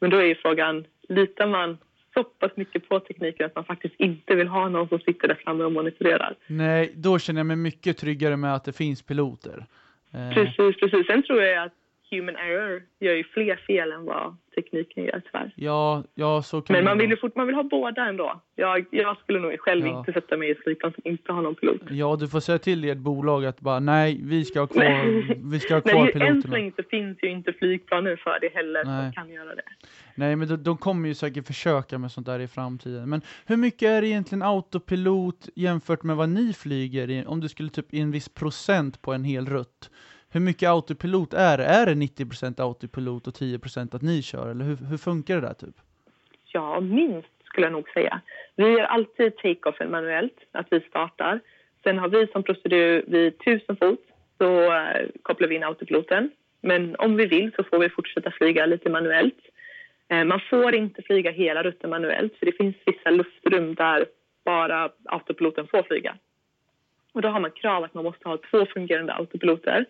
Men då är ju frågan, litar man så pass mycket på tekniken att man faktiskt inte vill ha någon som sitter där framme och monitorerar? Nej, då känner jag mig mycket tryggare med att det finns piloter. Eh, Precis, precis. Sen tror jag att human error gör ju fler fel än vad tekniken gör tyvärr. Ja, ja så kan Men man vill ju fort, man vill ha båda ändå. Jag, jag skulle nog själv Ja. inte sätta mig i ett flygplan som inte har någon pilot. Ja, du får säga till ert bolag att bara nej, vi ska ha kvar, vi ska ha Nej, kvar ju- än så piloterna. länge så finns ju inte flygplanen för det heller Nej. som kan göra det. Nej, men de, de kommer ju säkert försöka med sånt där i framtiden. Men hur mycket är det egentligen autopilot jämfört med vad ni flyger i? Om du skulle typ i en viss procent på en hel rutt. Hur mycket autopilot är det? Är det 90% autopilot och 10% att ni kör? Eller hur, hur funkar det där typ? Ja, minst skulle jag nog säga. Vi gör alltid take-offen manuellt, att vi startar. Sen har vi som procedur vid 1000 fot, så eh, kopplar vi in autopiloten. Men om vi vill så får vi fortsätta flyga lite manuellt. Eh, man får inte flyga hela rutten manuellt, för det finns vissa luftrum där bara autopiloten får flyga. Och då har man krav att man måste ha två fungerande autopiloter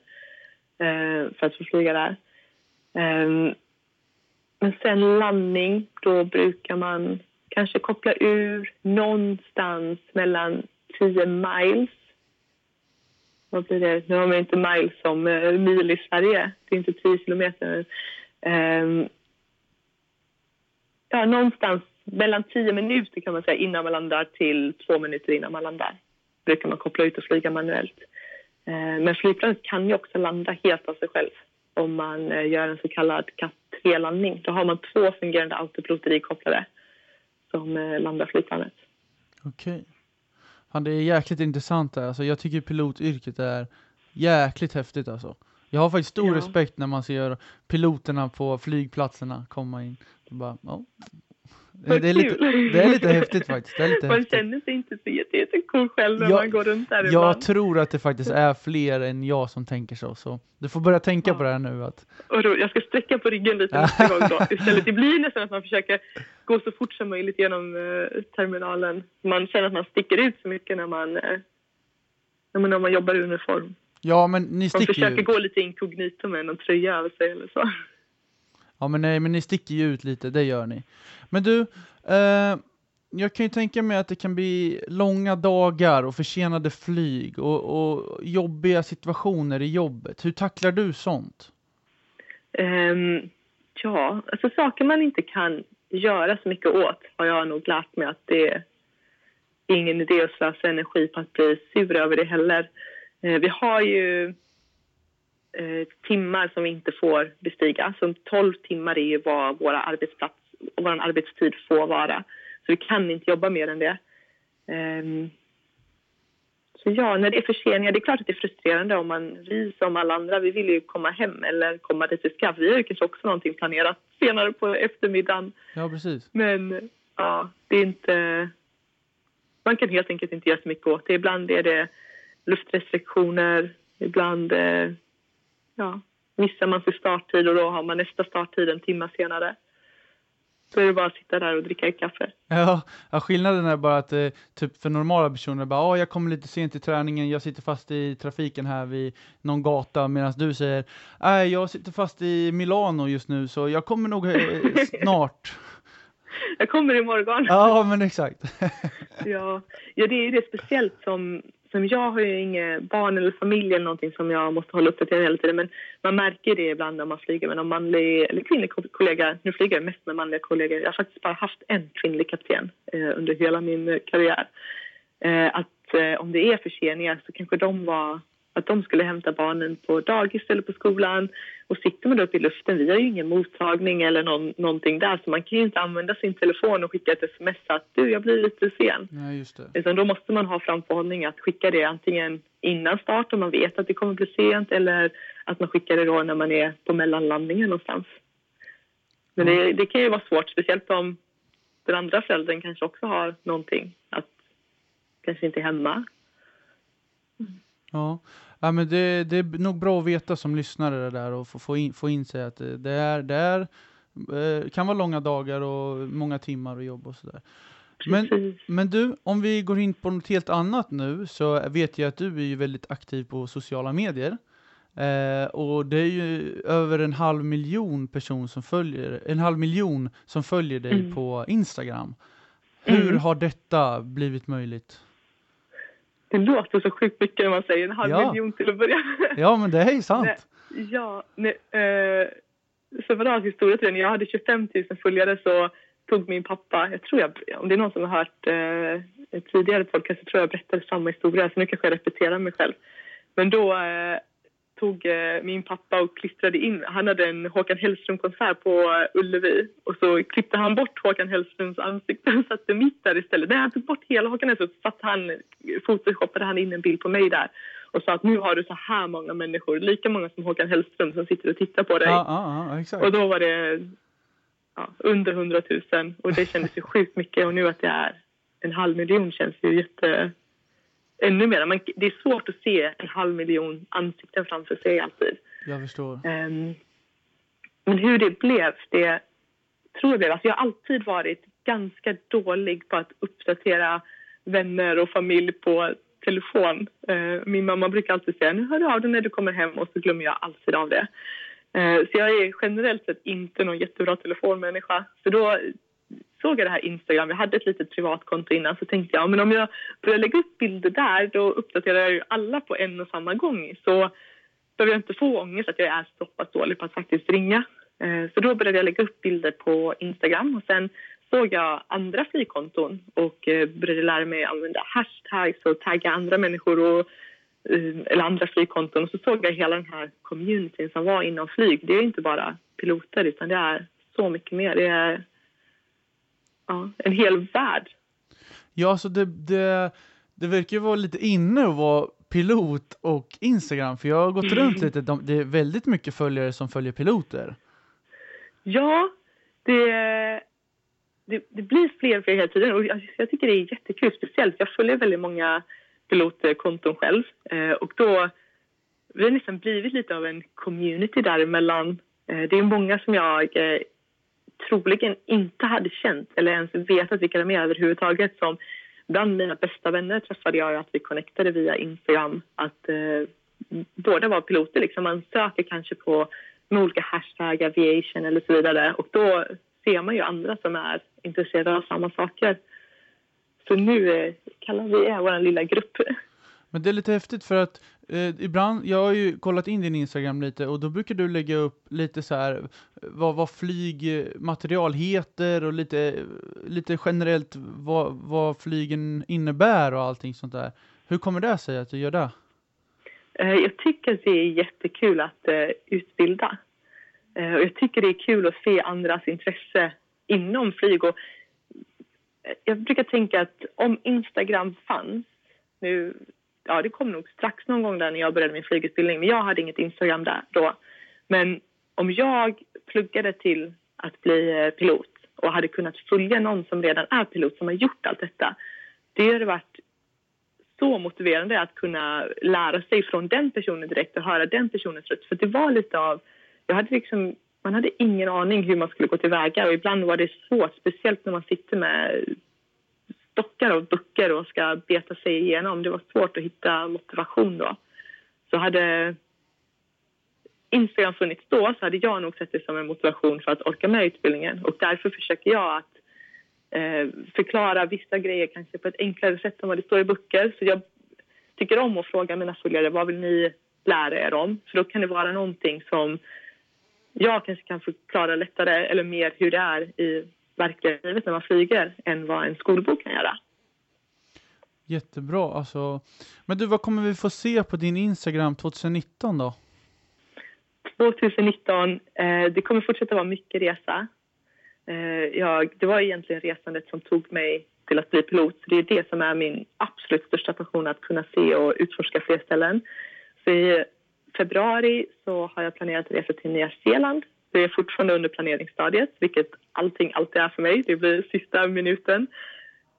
Eh, för att få flyga där. Ehm, men sen landning, då brukar man kanske koppla ur någonstans mellan 10 miles. Vad blir det? Nu har man inte miles som eh, mil i Sverige. Det är inte 10 kilometer. Ehm, ja, någonstans mellan 10 minuter kan man säga innan man landar till två minuter innan man landar. Brukar man koppla ut och flyga manuellt. Ehm, men flygplanet kan ju också landa helt av sig själv om man eh, gör en så kallad Cat 3-landning. Då har man två fungerande autopiloter ikopplade som eh, landar flygplanet. Okej. Fan, det är jäkligt intressant där. Alltså, jag tycker pilotyrket är jäkligt häftigt alltså. Jag har faktiskt stor Ja. respekt när man ser piloterna på flygplatserna komma in. Bara, ja. Det, är lite, det är lite häftigt faktiskt. Det är lite man häftigt. känner sig inte så jätte- jättecool själv när Jag- man går runt där Jag ibland. tror att det faktiskt är fler än jag som tänker så. så du får börja tänka Ja. på det här nu. Att, Och då, jag ska sträcka på ryggen lite nästa gång då. Istället. Det blir nästan att man försöker gå så fort som möjligt genom eh, terminalen. Man känner att man sticker ut så mycket när man, eh, när man, man jobbar i uniform. ja, men ni Man sticker ju försöker ut. gå lite inkognito med någon tröja över sig eller så. Ja, men nej, men ni sticker ju ut lite, det gör ni. Men du, eh, jag kan ju tänka mig att det kan bli långa dagar och försenade flyg och, och jobbiga situationer i jobbet. Hur tacklar du sånt? Um, ja, alltså saker man inte kan göra så mycket åt har jag nog lärt mig att det är ingen idé att slösa energi på att bli sur över det heller. Eh, vi har ju eh, timmar som vi inte får bestiga. Så 12 timmar är ju vad våra arbetsplats vår arbetstid får vara. Så vi kan inte jobba mer än det. Ehm, så ja, när det är förseningar, det är klart att det är frustrerande om man, vi som alla andra, vi vill ju komma hem eller komma dit vi ska. Vi har ju kanske också någonting planerat senare på eftermiddagen. Ja, precis. Men ja, det är inte... Man kan helt enkelt inte göra så mycket åt det. Ibland är det luftrestriktioner, ibland eh, ja, missar man sin starttid och då har man nästa starttid en timme senare. Då är det bara att sitta där och dricka kaffe. Ja, ja, skillnaden är bara att eh, typ för normala personer bara, ah, jag kommer lite sent till träningen, jag sitter fast i trafiken här vid någon gata, medan du säger, nej, jag sitter fast i Milano just nu, så jag kommer nog eh, snart. Jag kommer imorgon. ja, men exakt. Ja, ja det är ju det speciellt som, som jag har ju inga barn eller familj eller någonting som jag måste hålla uppdaterad hela tiden. Men man märker det ibland när man flyger med någon manlig eller kvinnlig kollega. Nu flyger jag mest med manliga kollegor. Jag har faktiskt bara haft en kvinnlig kapten eh, under hela min karriär. Eh, att eh, om det är förseningar så kanske de var att de skulle hämta barnen på dagis eller på skolan. Och sitter man då uppe i luften, vi har ju ingen mottagning eller någon, någonting där så man kan ju inte använda sin telefon och skicka ett sms att du, jag blir lite sen. Nej, just det. Utan då måste man ha framförhållning att skicka det antingen innan start om man vet att det kommer bli sent eller att man skickar det då när man är på mellanlandningen någonstans. Men det, det kan ju vara svårt, speciellt om den andra föräldern kanske också har någonting att kanske inte är hemma. Ja, ja men det, det är nog bra att veta som lyssnare det där och få, få, in, få in sig att det, det är, det är, eh, kan vara långa dagar och många timmar och jobb och sådär. Men, men du, om vi går in på något helt annat nu så vet jag att du är ju väldigt aktiv på sociala medier. Eh, och det är ju över en halv miljon person som följer, en halv miljon som följer dig Mm. på Instagram. Hur Mm. har detta blivit möjligt? Det låter så sjukt mycket när man säger en halv Ja. miljon till att börja med. Ja, men det är ju sant. Nej. Ja, men, eh, separat historia till den. Jag hade 25 000 följare så tog min pappa, jag tror jag, om det är någon som har hört eh, tidigare podcast så tror jag jag berättade samma historia så nu kanske jag repeterar mig själv. Men då eh, tog eh, min pappa och klistrade in, han hade en Håkan Hellström-konsert på eh, Ullevi och så klippte han bort Håkan Hellströms ansikte och satte mitt där istället. Nej, han tog bort hela Håkan Hellström så satt han, photoshoppade han in en bild på mig där och sa att nu har du så här många människor, lika många som Håkan Hellström som sitter och tittar på dig. Ja, ja, ja. Och då var det under 100 000 och det kändes ju sjukt mycket och nu att det är en halv miljon känns ju jätte... Ännu mer. Man, det är svårt att se en halv miljon ansikten framför sig alltid. Jag förstår. Um, men hur det blev, det tror jag blev... Alltså jag har alltid varit ganska dålig på att uppdatera vänner och familj på telefon. Uh, min mamma brukar alltid säga nu hör du av dig när du kommer hem och så glömmer jag alltid av det. Uh, så jag är generellt sett inte någon jättebra telefonmänniska. Så då såg jag det här Instagram, jag hade ett litet privatkonto innan, så tänkte jag men om jag börjar lägga upp bilder där då uppdaterar jag ju alla på en och samma gång. Så behöver jag inte få ångest att jag är så pass dålig på att faktiskt ringa. Eh, så då började jag lägga upp bilder på Instagram och sen såg jag andra flygkonton och eh, började lära mig använda hashtags och tagga andra människor och, eh, eller andra flygkonton. Och så såg jag hela den här communityn som var inom flyg. Det är inte bara piloter utan det är så mycket mer. Det är ja, en hel värld. Ja, så det, det, det verkar ju vara lite inne att vara pilot och Instagram, för jag har gått runt lite, de, det är väldigt mycket följare som följer piloter. Ja, det det, det, blir fler och fler hela tiden och jag, jag, tycker det är jättekul. Speciellt, jag följer väldigt många pilotkonton själv eh, och då vi har nästan blivit lite av en community däremellan. Eh, det är många som jag eh, troligen inte hade känt eller ens vetat vilka de är överhuvudtaget. Som bland mina bästa vänner träffade jag att vi connectade via Instagram. Att eh, båda var piloter. Liksom. Man söker kanske på med olika hashtag, aviation eller så vidare. Och då ser man ju andra som är intresserade av samma saker. Så nu eh, kallar vi er vår lilla grupp. Men det är lite häftigt för att eh, ibland, jag har ju kollat in din Instagram lite och då brukar du lägga upp lite så här eh, vad, vad flygmaterial heter och lite, eh, lite generellt vad, vad flygen innebär och allting sånt där. Hur kommer det sig att du gör det? Eh, jag tycker att det är jättekul att utbilda. Och jag tycker det är kul att se andras intresse inom flyg. Och jag brukar tänka att om Instagram fanns... Nu, ja, det kom nog strax någon gång där när jag började min flygutbildning, men jag hade inget Instagram där då. Men om jag pluggade till att bli eh, pilot och hade kunnat följa någon som redan är pilot, som har gjort allt detta, det hade varit så motiverande att kunna lära sig från den personen direkt och höra den personens röst. För det var lite av... Jag hade liksom man hade ingen aning hur man skulle gå tillväga och ibland var det svårt, speciellt när man sitter med stockar och böcker och ska beta sig igenom. Det var svårt att hitta motivation då. Så hade Instagram funnits då så hade jag nog sett det som en motivation för att orka med utbildningen och därför försöker jag att eh, förklara vissa grejer kanske på ett enklare sätt än vad det står i böcker. Så jag tycker om att fråga mina följare vad vill ni lära er om? För då kan det vara någonting som jag kanske kan förklara lättare eller mer hur det är i verkliga livet när man flyger än vad en skolbok kan göra. Jättebra. Alltså. Men du, vad kommer vi få se på din Instagram 2019 då? 2019, eh, det kommer fortsätta vara mycket resa. Eh, jag, det var egentligen resandet som tog mig till att bli pilot. Så det är det som är min absolut största passion, att kunna se och utforska fler ställen. Så i februari så har jag planerat att resa till Nya Zeeland. Det är fortfarande under planeringsstadiet, vilket allting alltid är för mig. Det blir sista minuten.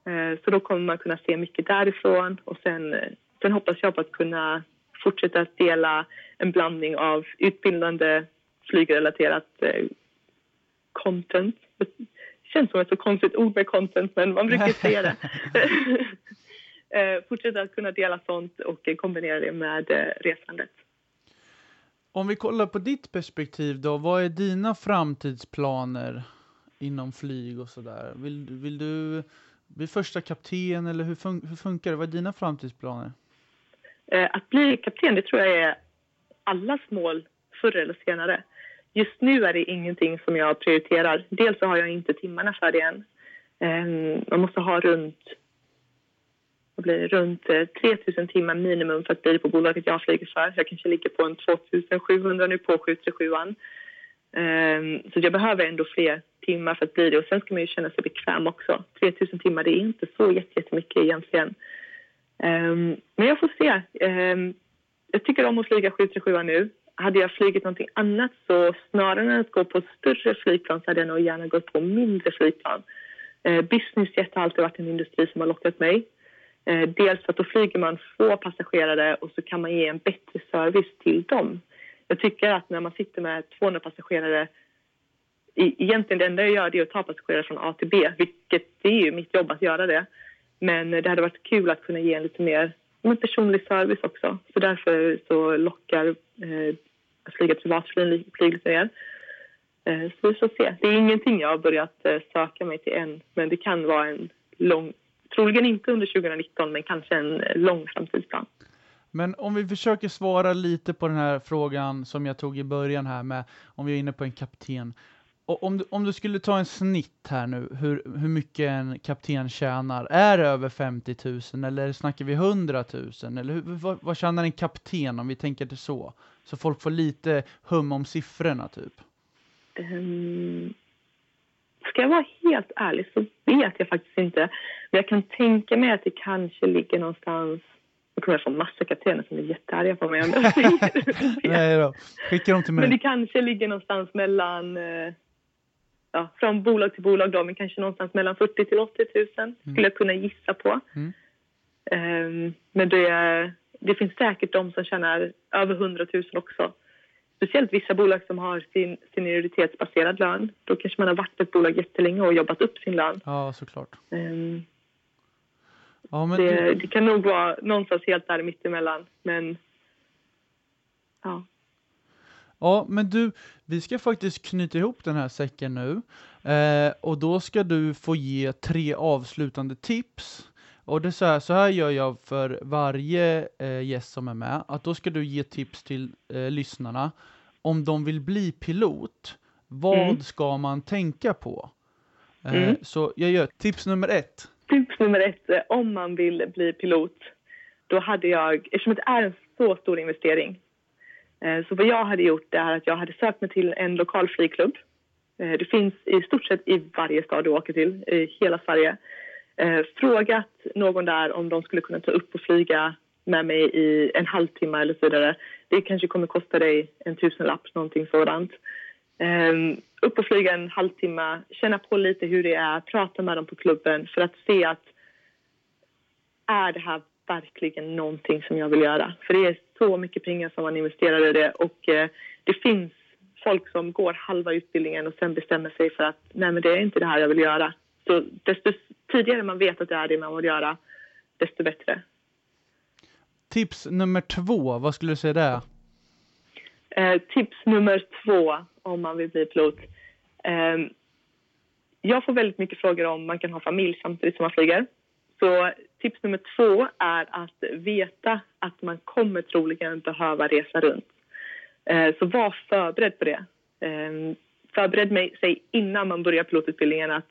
Eh, så då kommer man kunna se mycket därifrån och sen, eh, sen hoppas jag på att kunna fortsätta att dela en blandning av utbildande flygrelaterat eh, content. Det känns som ett så konstigt ord med content, men man brukar säga det. fortsätta att kunna dela sånt och kombinera det med resandet. Om vi kollar på ditt perspektiv då, vad är dina framtidsplaner inom flyg och sådär? Vill, vill du bli första kapten eller hur, fun hur funkar det? Vad är dina framtidsplaner? Eh, att bli kapten, det tror jag är allas mål förr eller senare. Just nu är det ingenting som jag prioriterar. Dels så har jag inte timmarna för det än. Ehm, man måste ha runt blir det, runt eh, 3000 timmar minimum för att bli på bolaget jag flyger för. Jag kanske ligger på en 2700 nu på 737. Um, ehm, så jag behöver ändå fler timmar för att bli det. Och sen ska man ju känna sig bekväm också. 3000 timmar, det är inte så jättemycket egentligen. Um, men jag får se. Um, jag tycker om att flyga 737 nu. Hade jag flugit någonting annat så snarare än att gå på större flygplan så hade jag nog gärna gått på mindre flygplan. Businessjet business jet har alltid varit en industri som har lockat mig. Eh, dels för att då flyger man få passagerare och så kan man ge en bättre service till dem. Jag tycker att när man sitter med 200 passagerare egentligen det enda jag gör är att ta passagerare från A till B, vilket det är ju mitt jobb att göra det. Men eh, det hade varit kul att kunna ge en lite mer en personlig service också. Så därför så lockar eh, att flyga privatflyg lite mer. Eh, så vi får se. Det är ingenting jag har börjat eh, söka mig till än, men det kan vara en lång, troligen inte under 2019, men kanske en lång framtidsplan. Men om vi försöker svara lite på den här frågan som jag tog i början här med om vi är inne på en kapten om du, om du skulle ta en snitt här nu, hur, hur mycket en kapten tjänar, är det över 50 000 eller snackar vi 100 000? Eller hur, vad, vad tjänar en kapten om vi tänker det så? Så folk får lite hum om siffrorna typ. Um, ska jag vara helt ärlig så vet jag faktiskt inte. Men jag kan tänka mig att det kanske ligger någonstans nu kommer jag få massa kaptener som är jättearga på mig om jag Nej då, skicka dem till mig. Men det kanske ligger någonstans mellan eh, ja, från bolag till bolag då, men kanske någonstans mellan 40 till 80 000 mm. skulle jag kunna gissa på. Mm. Um, men det, det finns säkert de som tjänar över 100 000 också. Speciellt vissa bolag som har sin senioritetsbaserad lön. Då kanske man har varit ett bolag jättelänge och jobbat upp sin lön. Ja, såklart. Um, ja, men det, du... det kan nog vara någonstans helt där mittemellan. Men ja. Ja, men du, vi ska faktiskt knyta ihop den här säcken nu. Eh, och då ska du få ge tre avslutande tips. Och det så här, så här gör jag för varje eh, gäst som är med, att då ska du ge tips till eh, lyssnarna. Om de vill bli pilot, vad mm. ska man tänka på? Eh, mm. Så jag gör tips nummer ett. Tips nummer ett, eh, om man vill bli pilot, då hade jag, eftersom det är en så stor investering, Eh, så vad jag hade gjort är att jag hade sökt mig till en lokal flygklubb. Eh, det finns i stort sett i varje stad du åker till, i hela Sverige. Eh, frågat någon där om de skulle kunna ta upp och flyga med mig i en halvtimme eller så vidare. Det kanske kommer kosta dig en tusenlapp, någonting sådant. Ehm, upp och flyga en halvtimme, känna på lite hur det är, prata med dem på klubben för att se att är det här verkligen någonting som jag vill göra. För det är så mycket pengar som man investerar i det och eh, det finns folk som går halva utbildningen och sen bestämmer sig för att nej men det är inte det här jag vill göra. Så desto tidigare man vet att det är det man vill göra, desto bättre. Tips nummer två, vad skulle du säga där? Eh, tips nummer två om man vill bli pilot. Eh, jag får väldigt mycket frågor om man kan ha familj samtidigt som man flyger. Så tips nummer två är att veta att man kommer troligen behöva resa runt. Eh, så var förberedd på det. Eh, förbered mig, sig innan man börjar pilotutbildningen att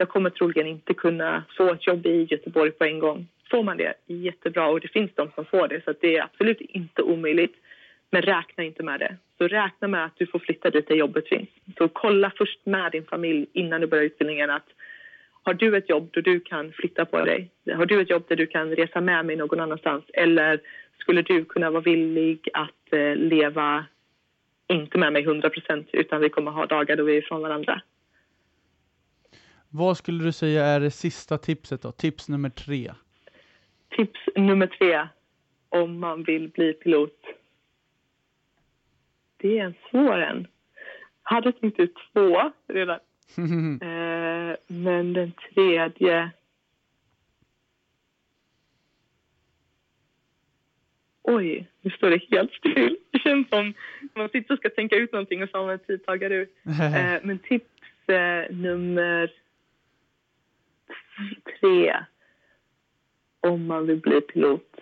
jag kommer troligen inte kunna få ett jobb i Göteborg på en gång. Får man det, jättebra. Och det finns de som får det, så det är absolut inte omöjligt. Men räkna inte med det. Så räkna med att du får flytta dit där jobbet finns. Så kolla först med din familj innan du börjar utbildningen att har du ett jobb där du kan flytta på dig? Har du ett jobb där du kan resa med mig någon annanstans? Eller skulle du kunna vara villig att eh, leva, inte med mig 100 procent, utan vi kommer ha dagar då vi är ifrån varandra? Vad skulle du säga är det sista tipset då? Tips nummer tre? Tips nummer tre, om man vill bli pilot. Det är en svår en. Jag hade tänkt ut två redan. eh, men den tredje... Oj, nu står det helt still. Det känns som man sitter och ska tänka ut någonting och så har man en tidtagare eh, Men tips eh, nummer tre om man vill bli pilot.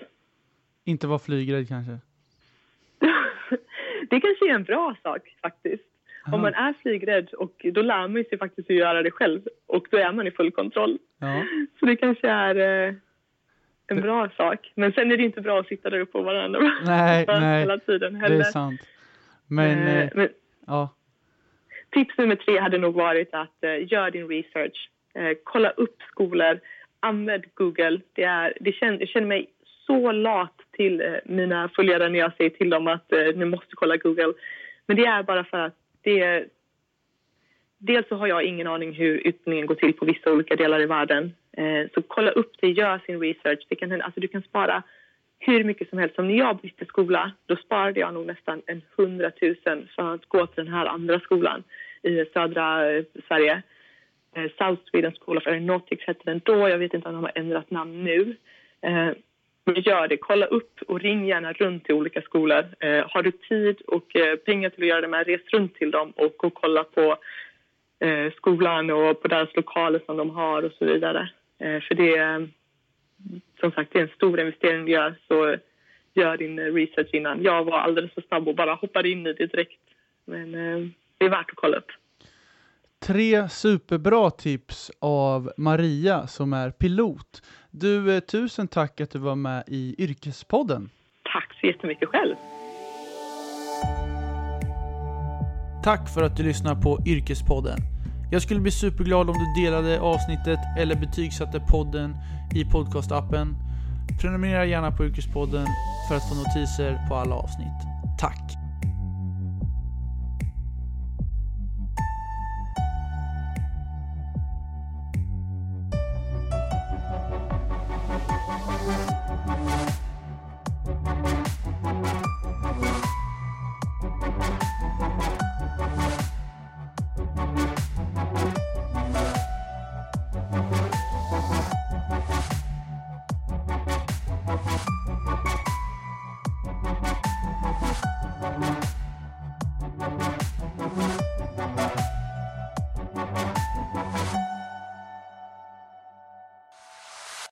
Inte vara flygrädd kanske? det kanske är en bra sak faktiskt. Aha. Om man är flygrädd och då lär man sig faktiskt att göra det själv och då är man i full kontroll. Ja. Så det kanske är eh, en bra sak. Men sen är det inte bra att sitta där uppe på varandra Nej, nej, hela tiden det heller. är sant. Men, Eh, eh, men ja. tips nummer tre hade nog varit att eh, gör din research. Eh, kolla upp skolor. Använd Google. Det är, det känner, jag känner mig så lat till eh, mina följare när jag säger till dem att eh, ni måste kolla Google. Men det är bara för att det är... Dels så har jag ingen aning hur utbildningen går till på vissa olika delar i världen. Eh, så kolla upp det, gör sin research. Det kan, alltså du kan spara hur mycket som helst. Som när jag bytte skola, då sparade jag nog nästan en hundratusen för att gå till den här andra skolan i södra eh, Sverige. Eh, South Sweden School of Aeronautics hette den då. Jag vet inte om de har ändrat namn nu. Eh, men gör det. Kolla upp och ring gärna runt till olika skolor. Eh, har du tid och pengar till att göra det med, res runt till dem och, och kolla på skolan och på deras lokaler som de har och så vidare. För det är som sagt det är en stor investering du gör så gör din research innan. Jag var alldeles för snabb och bara hoppade in i det direkt. Men det är värt att kolla upp. Tre superbra tips av Maria som är pilot. Du, eh, tusen tack att du var med i Yrkespodden. Tack så jättemycket själv. Tack för att du lyssnar på Yrkespodden. Jag skulle bli superglad om du delade avsnittet eller betygsatte podden i podcastappen. Prenumerera gärna på Yrkespodden för att få notiser på alla avsnitt. Tack!